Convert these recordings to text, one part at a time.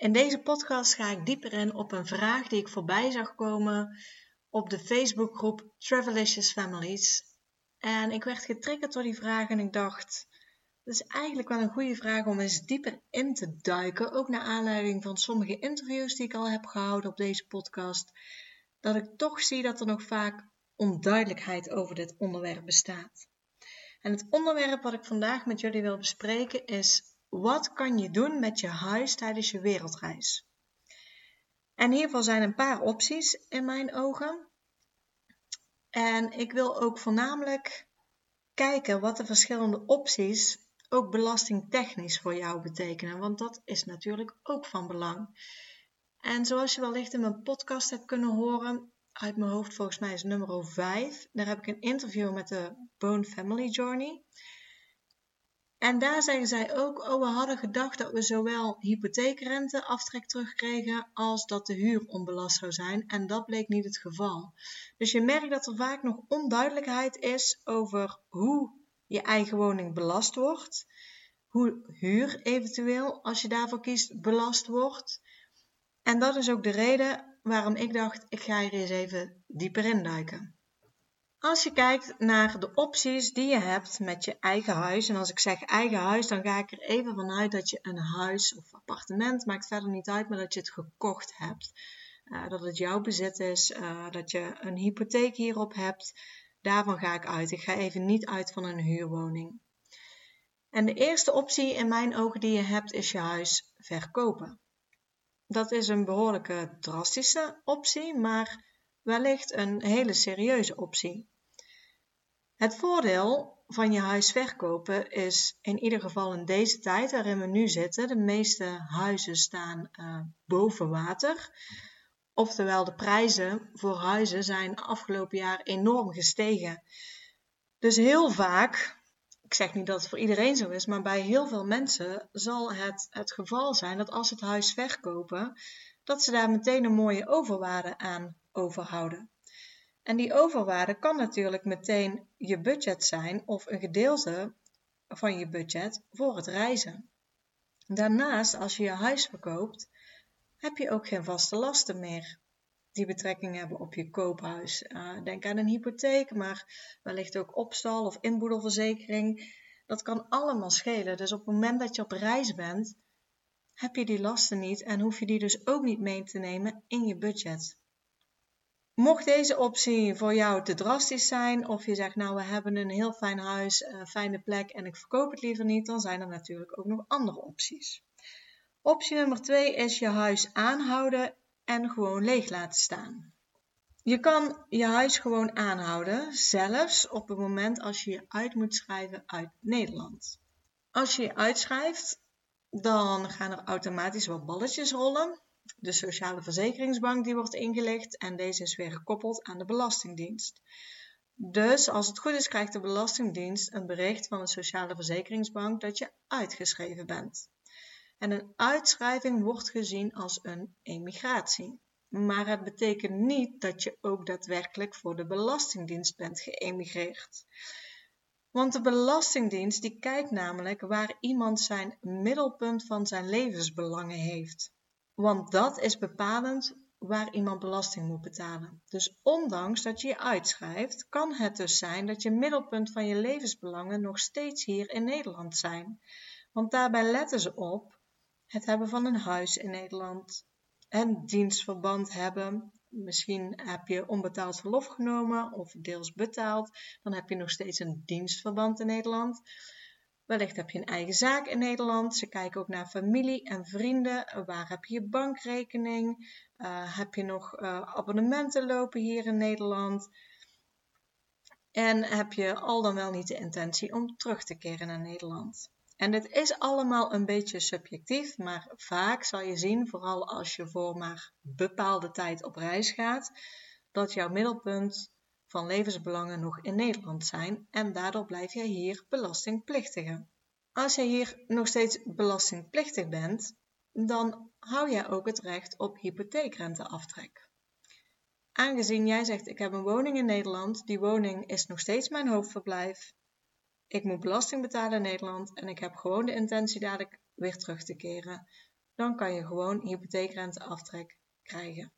In deze podcast ga ik dieper in op een vraag die ik voorbij zag komen op de Facebookgroep Travelicious Families. En ik werd getriggerd door die vraag en ik dacht, dat is eigenlijk wel een goede vraag om eens dieper in te duiken. Ook naar aanleiding van sommige interviews die ik al heb gehouden op deze podcast. Dat ik toch zie dat er nog vaak onduidelijkheid over dit onderwerp bestaat. En het onderwerp wat ik vandaag met jullie wil bespreken is wat kan je doen met je huis tijdens je wereldreis? En hiervoor zijn een paar opties in mijn ogen. En ik wil ook voornamelijk kijken wat de verschillende opties ook belastingtechnisch voor jou betekenen, want dat is natuurlijk ook van belang. En zoals je wellicht in mijn podcast hebt kunnen horen, uit mijn hoofd volgens mij is nummer 5, daar heb ik een interview met de Bone Family Journey. En daar zeggen zij ook, oh we hadden gedacht dat we zowel hypotheekrente aftrek terugkregen als dat de huur onbelast zou zijn. En dat bleek niet het geval. Dus je merkt dat er vaak nog onduidelijkheid is over hoe je eigen woning belast wordt. Hoe huur eventueel, als je daarvoor kiest, belast wordt. En dat is ook de reden waarom ik dacht, ik ga hier eens even dieper induiken. Als je kijkt naar de opties die je hebt met je eigen huis, en als ik zeg eigen huis, dan ga ik er even vanuit dat je een huis of appartement, maakt verder niet uit, maar dat je het gekocht hebt. Uh, dat het jouw bezit is, uh, dat je een hypotheek hierop hebt. Daarvan ga ik uit. Ik ga even niet uit van een huurwoning. En de eerste optie in mijn ogen die je hebt is je huis verkopen. Dat is een behoorlijke drastische optie, maar wellicht een hele serieuze optie. Het voordeel van je huis verkopen is in ieder geval in deze tijd waarin we nu zitten, de meeste huizen staan uh, boven water. Oftewel, de prijzen voor huizen zijn afgelopen jaar enorm gestegen. Dus heel vaak, ik zeg niet dat het voor iedereen zo is, maar bij heel veel mensen zal het het geval zijn dat als ze het huis verkopen, dat ze daar meteen een mooie overwaarde aan overhouden. En die overwaarde kan natuurlijk meteen je budget zijn of een gedeelte van je budget voor het reizen. Daarnaast, als je je huis verkoopt, heb je ook geen vaste lasten meer die betrekking hebben op je koophuis. Uh, denk aan een hypotheek, maar wellicht ook opstal of inboedelverzekering. Dat kan allemaal schelen. Dus op het moment dat je op reis bent, heb je die lasten niet en hoef je die dus ook niet mee te nemen in je budget. Mocht deze optie voor jou te drastisch zijn, of je zegt nou we hebben een heel fijn huis, een fijne plek en ik verkoop het liever niet, dan zijn er natuurlijk ook nog andere opties. Optie nummer 2 is je huis aanhouden en gewoon leeg laten staan. Je kan je huis gewoon aanhouden, zelfs op het moment als je je uit moet schrijven uit Nederland. Als je je uitschrijft, dan gaan er automatisch wat balletjes rollen de Sociale Verzekeringsbank die wordt ingelicht en deze is weer gekoppeld aan de Belastingdienst. Dus als het goed is, krijgt de Belastingdienst een bericht van de Sociale Verzekeringsbank dat je uitgeschreven bent. En een uitschrijving wordt gezien als een emigratie. Maar het betekent niet dat je ook daadwerkelijk voor de Belastingdienst bent geëmigreerd. Want de Belastingdienst die kijkt namelijk waar iemand zijn middelpunt van zijn levensbelangen heeft. Want dat is bepalend waar iemand belasting moet betalen. Dus ondanks dat je je uitschrijft, kan het dus zijn dat je middelpunt van je levensbelangen nog steeds hier in Nederland zijn. Want daarbij letten ze op het hebben van een huis in Nederland, een dienstverband hebben. Misschien heb je onbetaald verlof genomen of deels betaald, dan heb je nog steeds een dienstverband in Nederland. Wellicht heb je een eigen zaak in Nederland. Ze kijken ook naar familie en vrienden. Waar heb je je bankrekening? Uh, heb je nog uh, abonnementen lopen hier in Nederland? En heb je al dan wel niet de intentie om terug te keren naar Nederland? En dit is allemaal een beetje subjectief, maar vaak zal je zien, vooral als je voor maar bepaalde tijd op reis gaat, dat jouw middelpunt van levensbelangen nog in Nederland zijn en daardoor blijf jij hier belastingplichtige. Als je hier nog steeds belastingplichtig bent, dan hou jij ook het recht op hypotheekrenteaftrek. Aangezien jij zegt ik heb een woning in Nederland, die woning is nog steeds mijn hoofdverblijf. Ik moet belasting betalen in Nederland en ik heb gewoon de intentie dadelijk weer terug te keren. Dan kan je gewoon hypotheekrenteaftrek krijgen.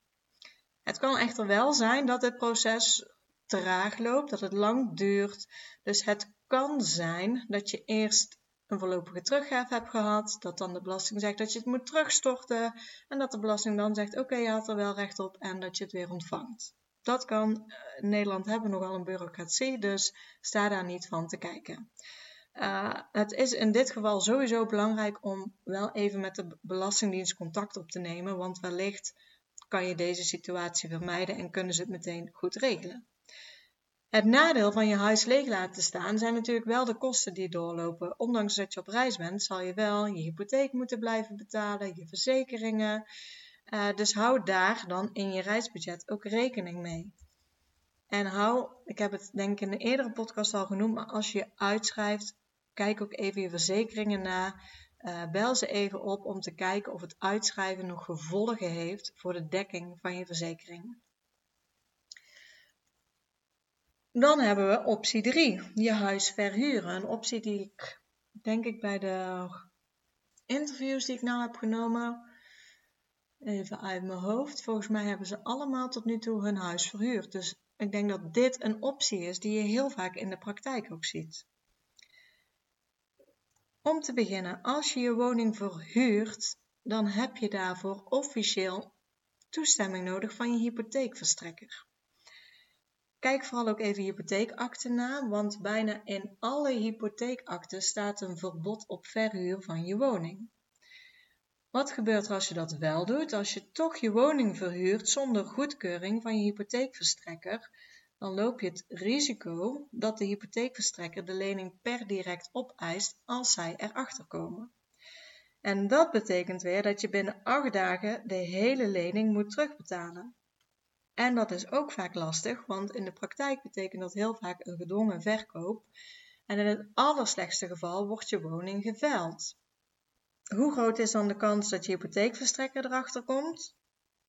Het kan echter wel zijn dat het proces traag loopt, dat het lang duurt. Dus het kan zijn dat je eerst een voorlopige teruggave hebt gehad, dat dan de belasting zegt dat je het moet terugstorten en dat de belasting dan zegt oké, je had er wel recht op en dat je het weer ontvangt. Dat kan. In Nederland hebben nogal een bureaucratie, dus sta daar niet van te kijken. Uh, het is in dit geval sowieso belangrijk om wel even met de Belastingdienst contact op te nemen, want wellicht kan je deze situatie vermijden en kunnen ze het meteen goed regelen. Het nadeel van je huis leeg laten staan zijn natuurlijk wel de kosten die doorlopen. Ondanks dat je op reis bent, zal je wel je hypotheek moeten blijven betalen, je verzekeringen. Uh, dus hou daar dan in je reisbudget ook rekening mee. En hou, ik heb het denk ik in de eerdere podcast al genoemd, maar als je uitschrijft, kijk ook even je verzekeringen na. Uh, bel ze even op om te kijken of het uitschrijven nog gevolgen heeft voor de dekking van je verzekeringen. Dan hebben we optie 3, je huis verhuren. Een optie die ik denk ik bij de interviews die ik nou heb genomen, even uit mijn hoofd. Volgens mij hebben ze allemaal tot nu toe hun huis verhuurd. Dus ik denk dat dit een optie is die je heel vaak in de praktijk ook ziet. Om te beginnen, als je je woning verhuurt, dan heb je daarvoor officieel toestemming nodig van je hypotheekverstrekker. Kijk vooral ook even hypotheekakte na, want bijna in alle hypotheekakten staat een verbod op verhuur van je woning. Wat gebeurt er als je dat wel doet? Als je toch je woning verhuurt zonder goedkeuring van je hypotheekverstrekker, dan loop je het risico dat de hypotheekverstrekker de lening per direct opeist als zij erachter komen. En dat betekent weer dat je binnen acht dagen de hele lening moet terugbetalen. En dat is ook vaak lastig, want in de praktijk betekent dat heel vaak een gedwongen verkoop. En in het allerslechtste geval wordt je woning geveild. Hoe groot is dan de kans dat je hypotheekverstrekker erachter komt?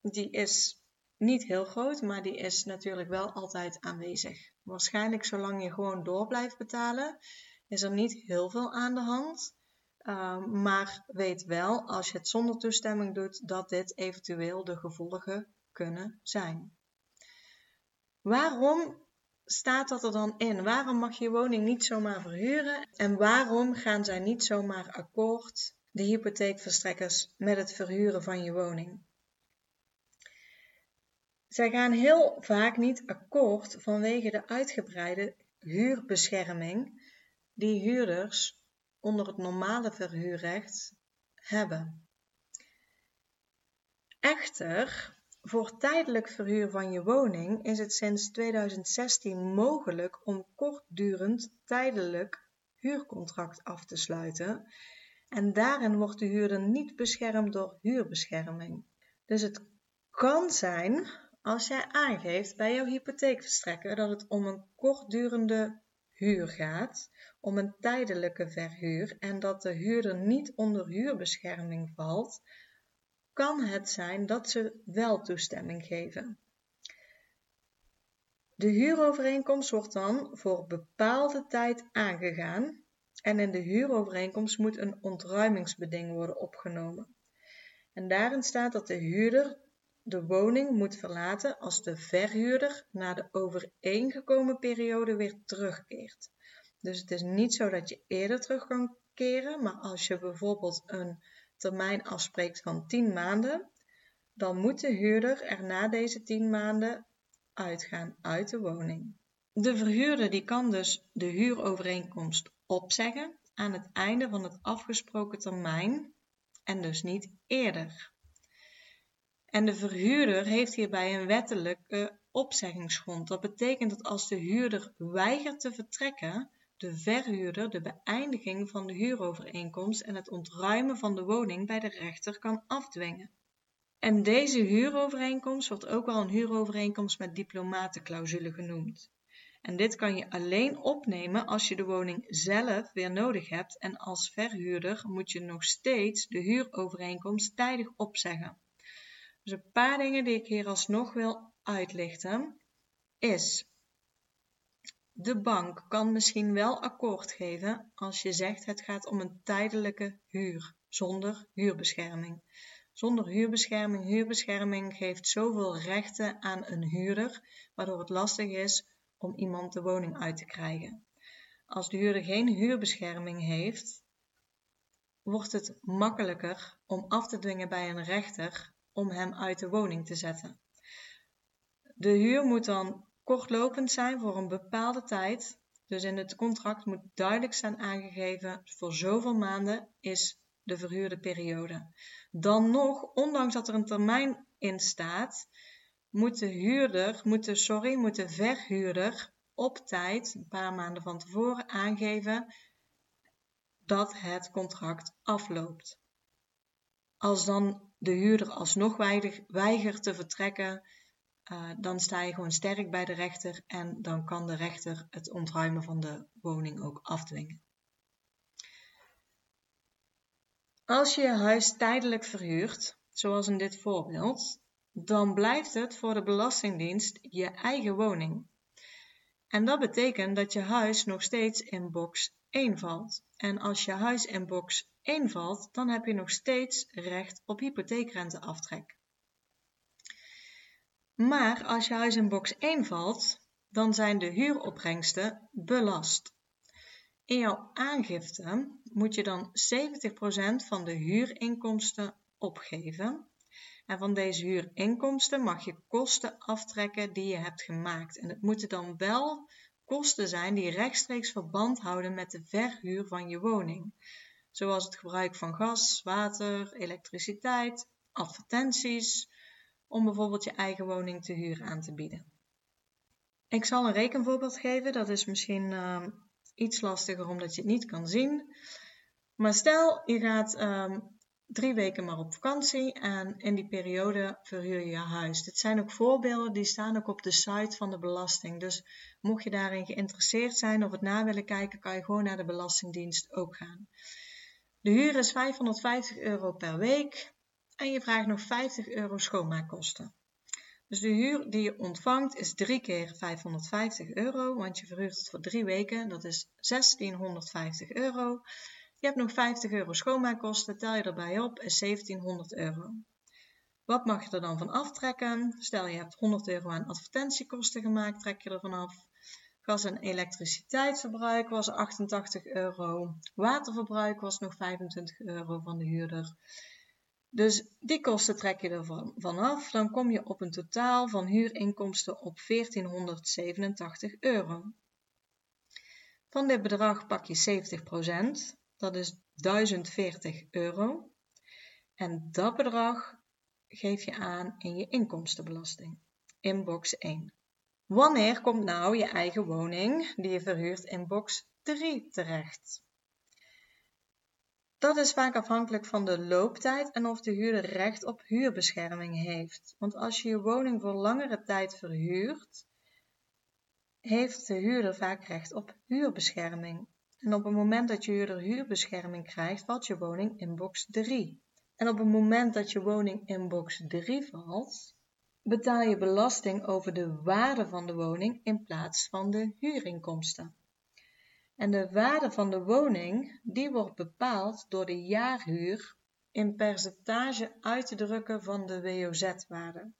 Die is niet heel groot, maar die is natuurlijk wel altijd aanwezig. Waarschijnlijk zolang je gewoon door blijft betalen, is er niet heel veel aan de hand. Ehm, maar weet wel, als je het zonder toestemming doet, dat dit eventueel de gevolgen kunnen zijn. Waarom staat dat er dan in? Waarom mag je woning niet zomaar verhuren? En waarom gaan zij niet zomaar akkoord, de hypotheekverstrekkers, met het verhuren van je woning? Zij gaan heel vaak niet akkoord vanwege de uitgebreide huurbescherming die huurders onder het normale verhuurrecht hebben. Echter, voor tijdelijk verhuur van je woning is het sinds 2016 mogelijk om kortdurend tijdelijk huurcontract af te sluiten. En daarin wordt de huurder niet beschermd door huurbescherming. Dus het kan zijn, als jij aangeeft bij jouw hypotheekverstrekker dat het om een kortdurende huur gaat, om een tijdelijke verhuur en dat de huurder niet onder huurbescherming valt, kan het zijn dat ze wel toestemming geven. De huurovereenkomst wordt dan voor bepaalde tijd aangegaan en in de huurovereenkomst moet een ontruimingsbeding worden opgenomen. En daarin staat dat de huurder de woning moet verlaten als de verhuurder na de overeengekomen periode weer terugkeert. Dus het is niet zo dat je eerder terug kan keren, maar als je bijvoorbeeld een termijn afspreekt van 10 maanden, dan moet de huurder er na deze 10 maanden uitgaan uit de woning. De verhuurder die kan dus de huurovereenkomst opzeggen aan het einde van het afgesproken termijn en dus niet eerder. En de verhuurder heeft hierbij een wettelijke opzeggingsgrond. Dat betekent dat als de huurder weigert te vertrekken, de verhuurder de beëindiging van de huurovereenkomst en het ontruimen van de woning bij de rechter kan afdwingen. En deze huurovereenkomst wordt ook wel een huurovereenkomst met diplomatenclausule genoemd. En dit kan je alleen opnemen als je de woning zelf weer nodig hebt en als verhuurder moet je nog steeds de huurovereenkomst tijdig opzeggen. Dus een paar dingen die ik hier alsnog wil uitlichten is de bank kan misschien wel akkoord geven als je zegt het gaat om een tijdelijke huur zonder huurbescherming. Zonder huurbescherming. Huurbescherming geeft zoveel rechten aan een huurder, waardoor het lastig is om iemand de woning uit te krijgen. Als de huurder geen huurbescherming heeft, wordt het makkelijker om af te dwingen bij een rechter om hem uit de woning te zetten. De huur moet dan kortlopend zijn voor een bepaalde tijd. Dus in het contract moet duidelijk zijn aangegeven voor zoveel maanden is de verhuurde periode. Dan nog, ondanks dat er een termijn in staat, moet de huurder, moet de, sorry, moet de verhuurder op tijd, een paar maanden van tevoren, aangeven dat het contract afloopt. Als dan de huurder alsnog weigert te vertrekken, uh, dan sta je gewoon sterk bij de rechter en dan kan de rechter het ontruimen van de woning ook afdwingen. Als je je huis tijdelijk verhuurt, zoals in dit voorbeeld, dan blijft het voor de Belastingdienst je eigen woning. En dat betekent dat je huis nog steeds in box 1 valt. En als je huis in box 1 valt, dan heb je nog steeds recht op hypotheekrenteaftrek. Maar als je huis in box 1 valt, dan zijn de huuropbrengsten belast. In jouw aangifte moet je dan 70% van de huurinkomsten opgeven. En van deze huurinkomsten mag je kosten aftrekken die je hebt gemaakt. En het moeten dan wel kosten zijn die rechtstreeks verband houden met de verhuur van je woning. Zoals het gebruik van gas, water, elektriciteit, advertenties, om bijvoorbeeld je eigen woning te huur aan te bieden. Ik zal een rekenvoorbeeld geven, dat is misschien uh, iets lastiger omdat je het niet kan zien. Maar stel, je gaat um, drie weken maar op vakantie en in die periode verhuur je je huis. Dit zijn ook voorbeelden die staan ook op de site van de belasting. Dus mocht je daarin geïnteresseerd zijn of het na willen kijken, kan je gewoon naar de Belastingdienst ook gaan. De huur is 550 euro per week en je vraagt nog 50 euro schoonmaakkosten. Dus de huur die je ontvangt is 3 keer 550 euro, want je verhuurt het voor drie weken. Dat is 1650 euro. Je hebt nog 50 euro schoonmaakkosten, tel je erbij op, is 1700 euro. Wat mag je er dan van aftrekken? Stel je hebt 100 euro aan advertentiekosten gemaakt, trek je er vanaf. Gas- en elektriciteitsverbruik was 88 euro. Waterverbruik was nog 25 euro van de huurder. Dus die kosten trek je er vanaf. Dan kom je op een totaal van huurinkomsten op 1487 euro. Van dit bedrag pak je 70%, dat is 1040 euro. En dat bedrag geef je aan in je inkomstenbelasting, in box 1. Wanneer komt nou je eigen woning die je verhuurt in box 3 terecht? Dat is vaak afhankelijk van de looptijd en of de huurder recht op huurbescherming heeft. Want als je je woning voor langere tijd verhuurt, heeft de huurder vaak recht op huurbescherming. En op het moment dat je huurder huurbescherming krijgt, valt je woning in box 3. En op het moment dat je woning in box 3 valt, betaal je belasting over de waarde van de woning in plaats van de huurinkomsten. En de waarde van de woning, die wordt bepaald door de jaarhuur in percentage uit te drukken van de WOZ-waarde.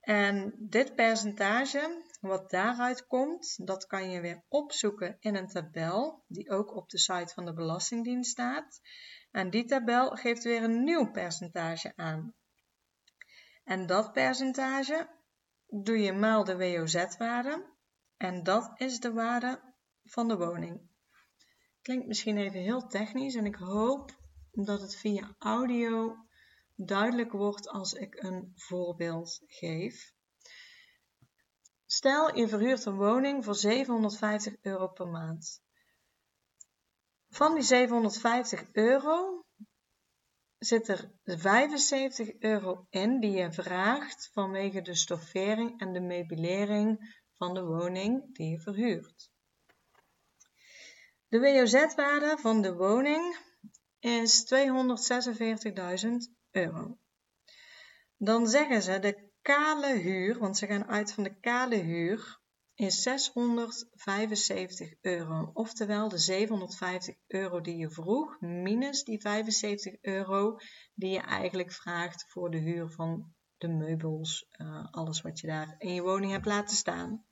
En dit percentage, wat daaruit komt, dat kan je weer opzoeken in een tabel die ook op de site van de Belastingdienst staat. En die tabel geeft weer een nieuw percentage aan. En dat percentage doe je maal de WOZ-waarde. En dat is de waarde van de woning. Klinkt misschien even heel technisch en ik hoop dat het via audio duidelijk wordt als ik een voorbeeld geef. Stel je verhuurt een woning voor 750 euro per maand. Van die 750 euro zit er 75 euro in die je vraagt vanwege de stoffering en de meubilering van de woning die je verhuurt. De WOZ-waarde van de woning is 246.000 euro. Dan zeggen ze de kale huur, want ze gaan uit van de kale huur, is 675 euro. Oftewel de 750 euro die je vroeg, minus die 75 euro die je eigenlijk vraagt voor de huur van de meubels, uh, alles wat je daar in je woning hebt laten staan.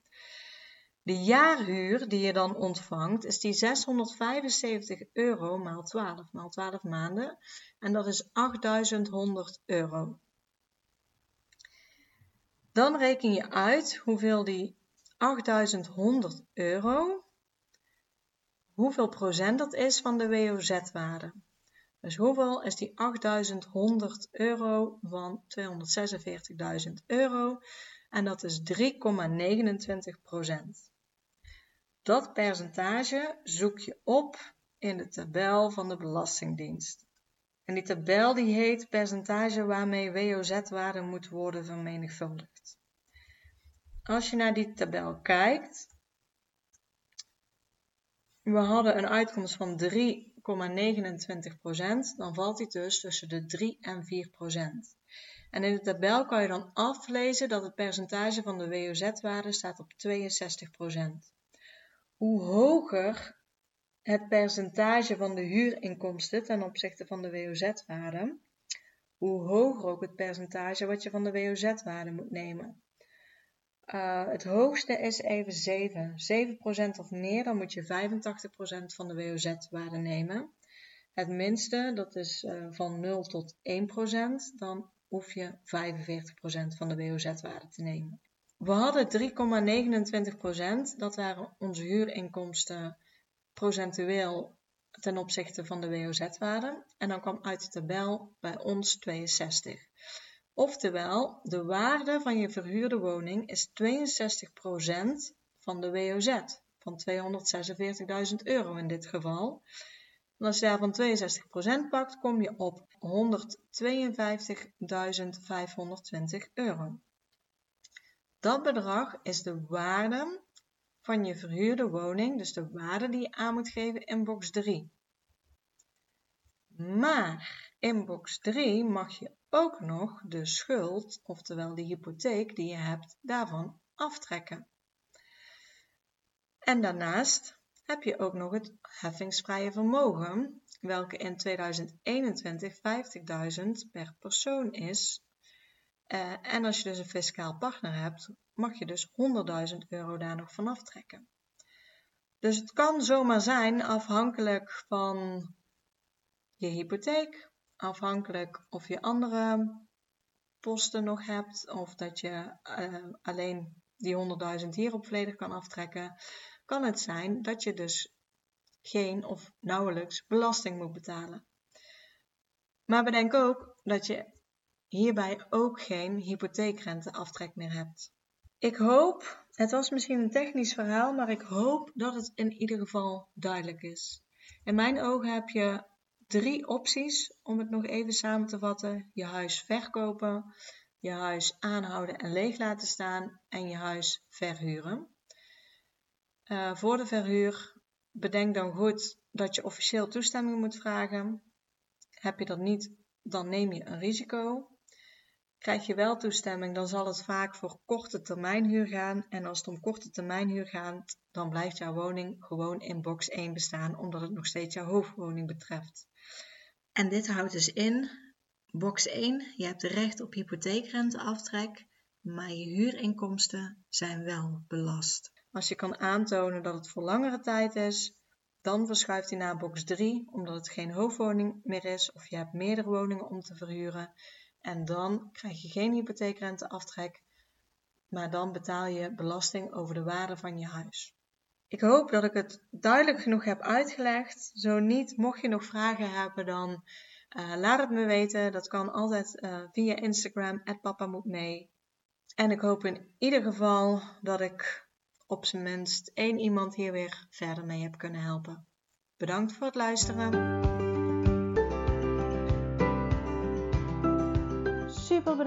De jaarhuur die je dan ontvangt is die 675 euro maal 12, maal 12 maanden. En dat is 8100 euro. Dan reken je uit hoeveel die 8100 euro, hoeveel procent dat is van de WOZ-waarde. Dus hoeveel is die 8100 euro van 246.000 euro? En dat is 3,29 procent. Dat percentage zoek je op in de tabel van de Belastingdienst. En die tabel die heet percentage waarmee WOZ-waarde moet worden vermenigvuldigd. Als je naar die tabel kijkt, we hadden een uitkomst van 3,29%, dan valt die dus tussen de 3 en 4%. En in de tabel kan je dan aflezen dat het percentage van de WOZ-waarde staat op 62% hoe hoger het percentage van de huurinkomsten ten opzichte van de WOZ-waarde, hoe hoger ook het percentage wat je van de WOZ-waarde moet nemen. Uh, het hoogste is even 7. 7% of meer, dan moet je 85% van de WOZ-waarde nemen. Het minste, dat is uh, van 0 tot 1%, dan hoef je 45% van de WOZ-waarde te nemen. We hadden 3,29% Dat waren onze huurinkomsten procentueel ten opzichte van de WOZ-waarde. En dan kwam uit de tabel bij ons 62. Oftewel, de waarde van je verhuurde woning is 62% van de WOZ. Van 246.000 euro in dit geval. En als je daarvan 62% pakt, kom je op 152.520 euro. Dat bedrag is de waarde van je verhuurde woning, dus de waarde die je aan moet geven in box 3. Maar in box 3 mag je ook nog de schuld, oftewel de hypotheek die je hebt, daarvan aftrekken. En daarnaast heb je ook nog het heffingsvrije vermogen, welke in 2021 50.000 per persoon is uh, en als je dus een fiscaal partner hebt, mag je dus 100.000 euro daar nog van aftrekken. Dus het kan zomaar zijn, afhankelijk van je hypotheek, afhankelijk of je andere posten nog hebt, of dat je uh, alleen die 100.000 hierop volledig kan aftrekken, kan het zijn dat je dus geen of nauwelijks belasting moet betalen. Maar bedenk ook dat je hierbij ook geen hypotheekrenteaftrek meer hebt. Ik hoop, het was misschien een technisch verhaal, maar ik hoop dat het in ieder geval duidelijk is. In mijn ogen heb je drie opties om het nog even samen te vatten: je huis verkopen, je huis aanhouden en leeg laten staan en je huis verhuren. Uh, voor de verhuur bedenk dan goed dat je officieel toestemming moet vragen. Heb je dat niet, dan neem je een risico. Krijg je wel toestemming, dan zal het vaak voor korte termijn huur gaan. En als het om korte termijn huur gaat, dan blijft jouw woning gewoon in box 1 bestaan, omdat het nog steeds jouw hoofdwoning betreft. En dit houdt dus in, box 1, je hebt recht op hypotheekrenteaftrek, maar je huurinkomsten zijn wel belast. Als je kan aantonen dat het voor langere tijd is, dan verschuift hij naar box 3, omdat het geen hoofdwoning meer is of je hebt meerdere woningen om te verhuren. En dan krijg je geen hypotheekrenteaftrek, maar dan betaal je belasting over de waarde van je huis. Ik hoop dat ik het duidelijk genoeg heb uitgelegd. Zo niet, mocht je nog vragen hebben, dan uh, laat het me weten. Dat kan altijd uh, via Instagram, papa mee. En ik hoop in ieder geval dat ik op zijn minst één iemand hier weer verder mee heb kunnen helpen. Bedankt voor het luisteren.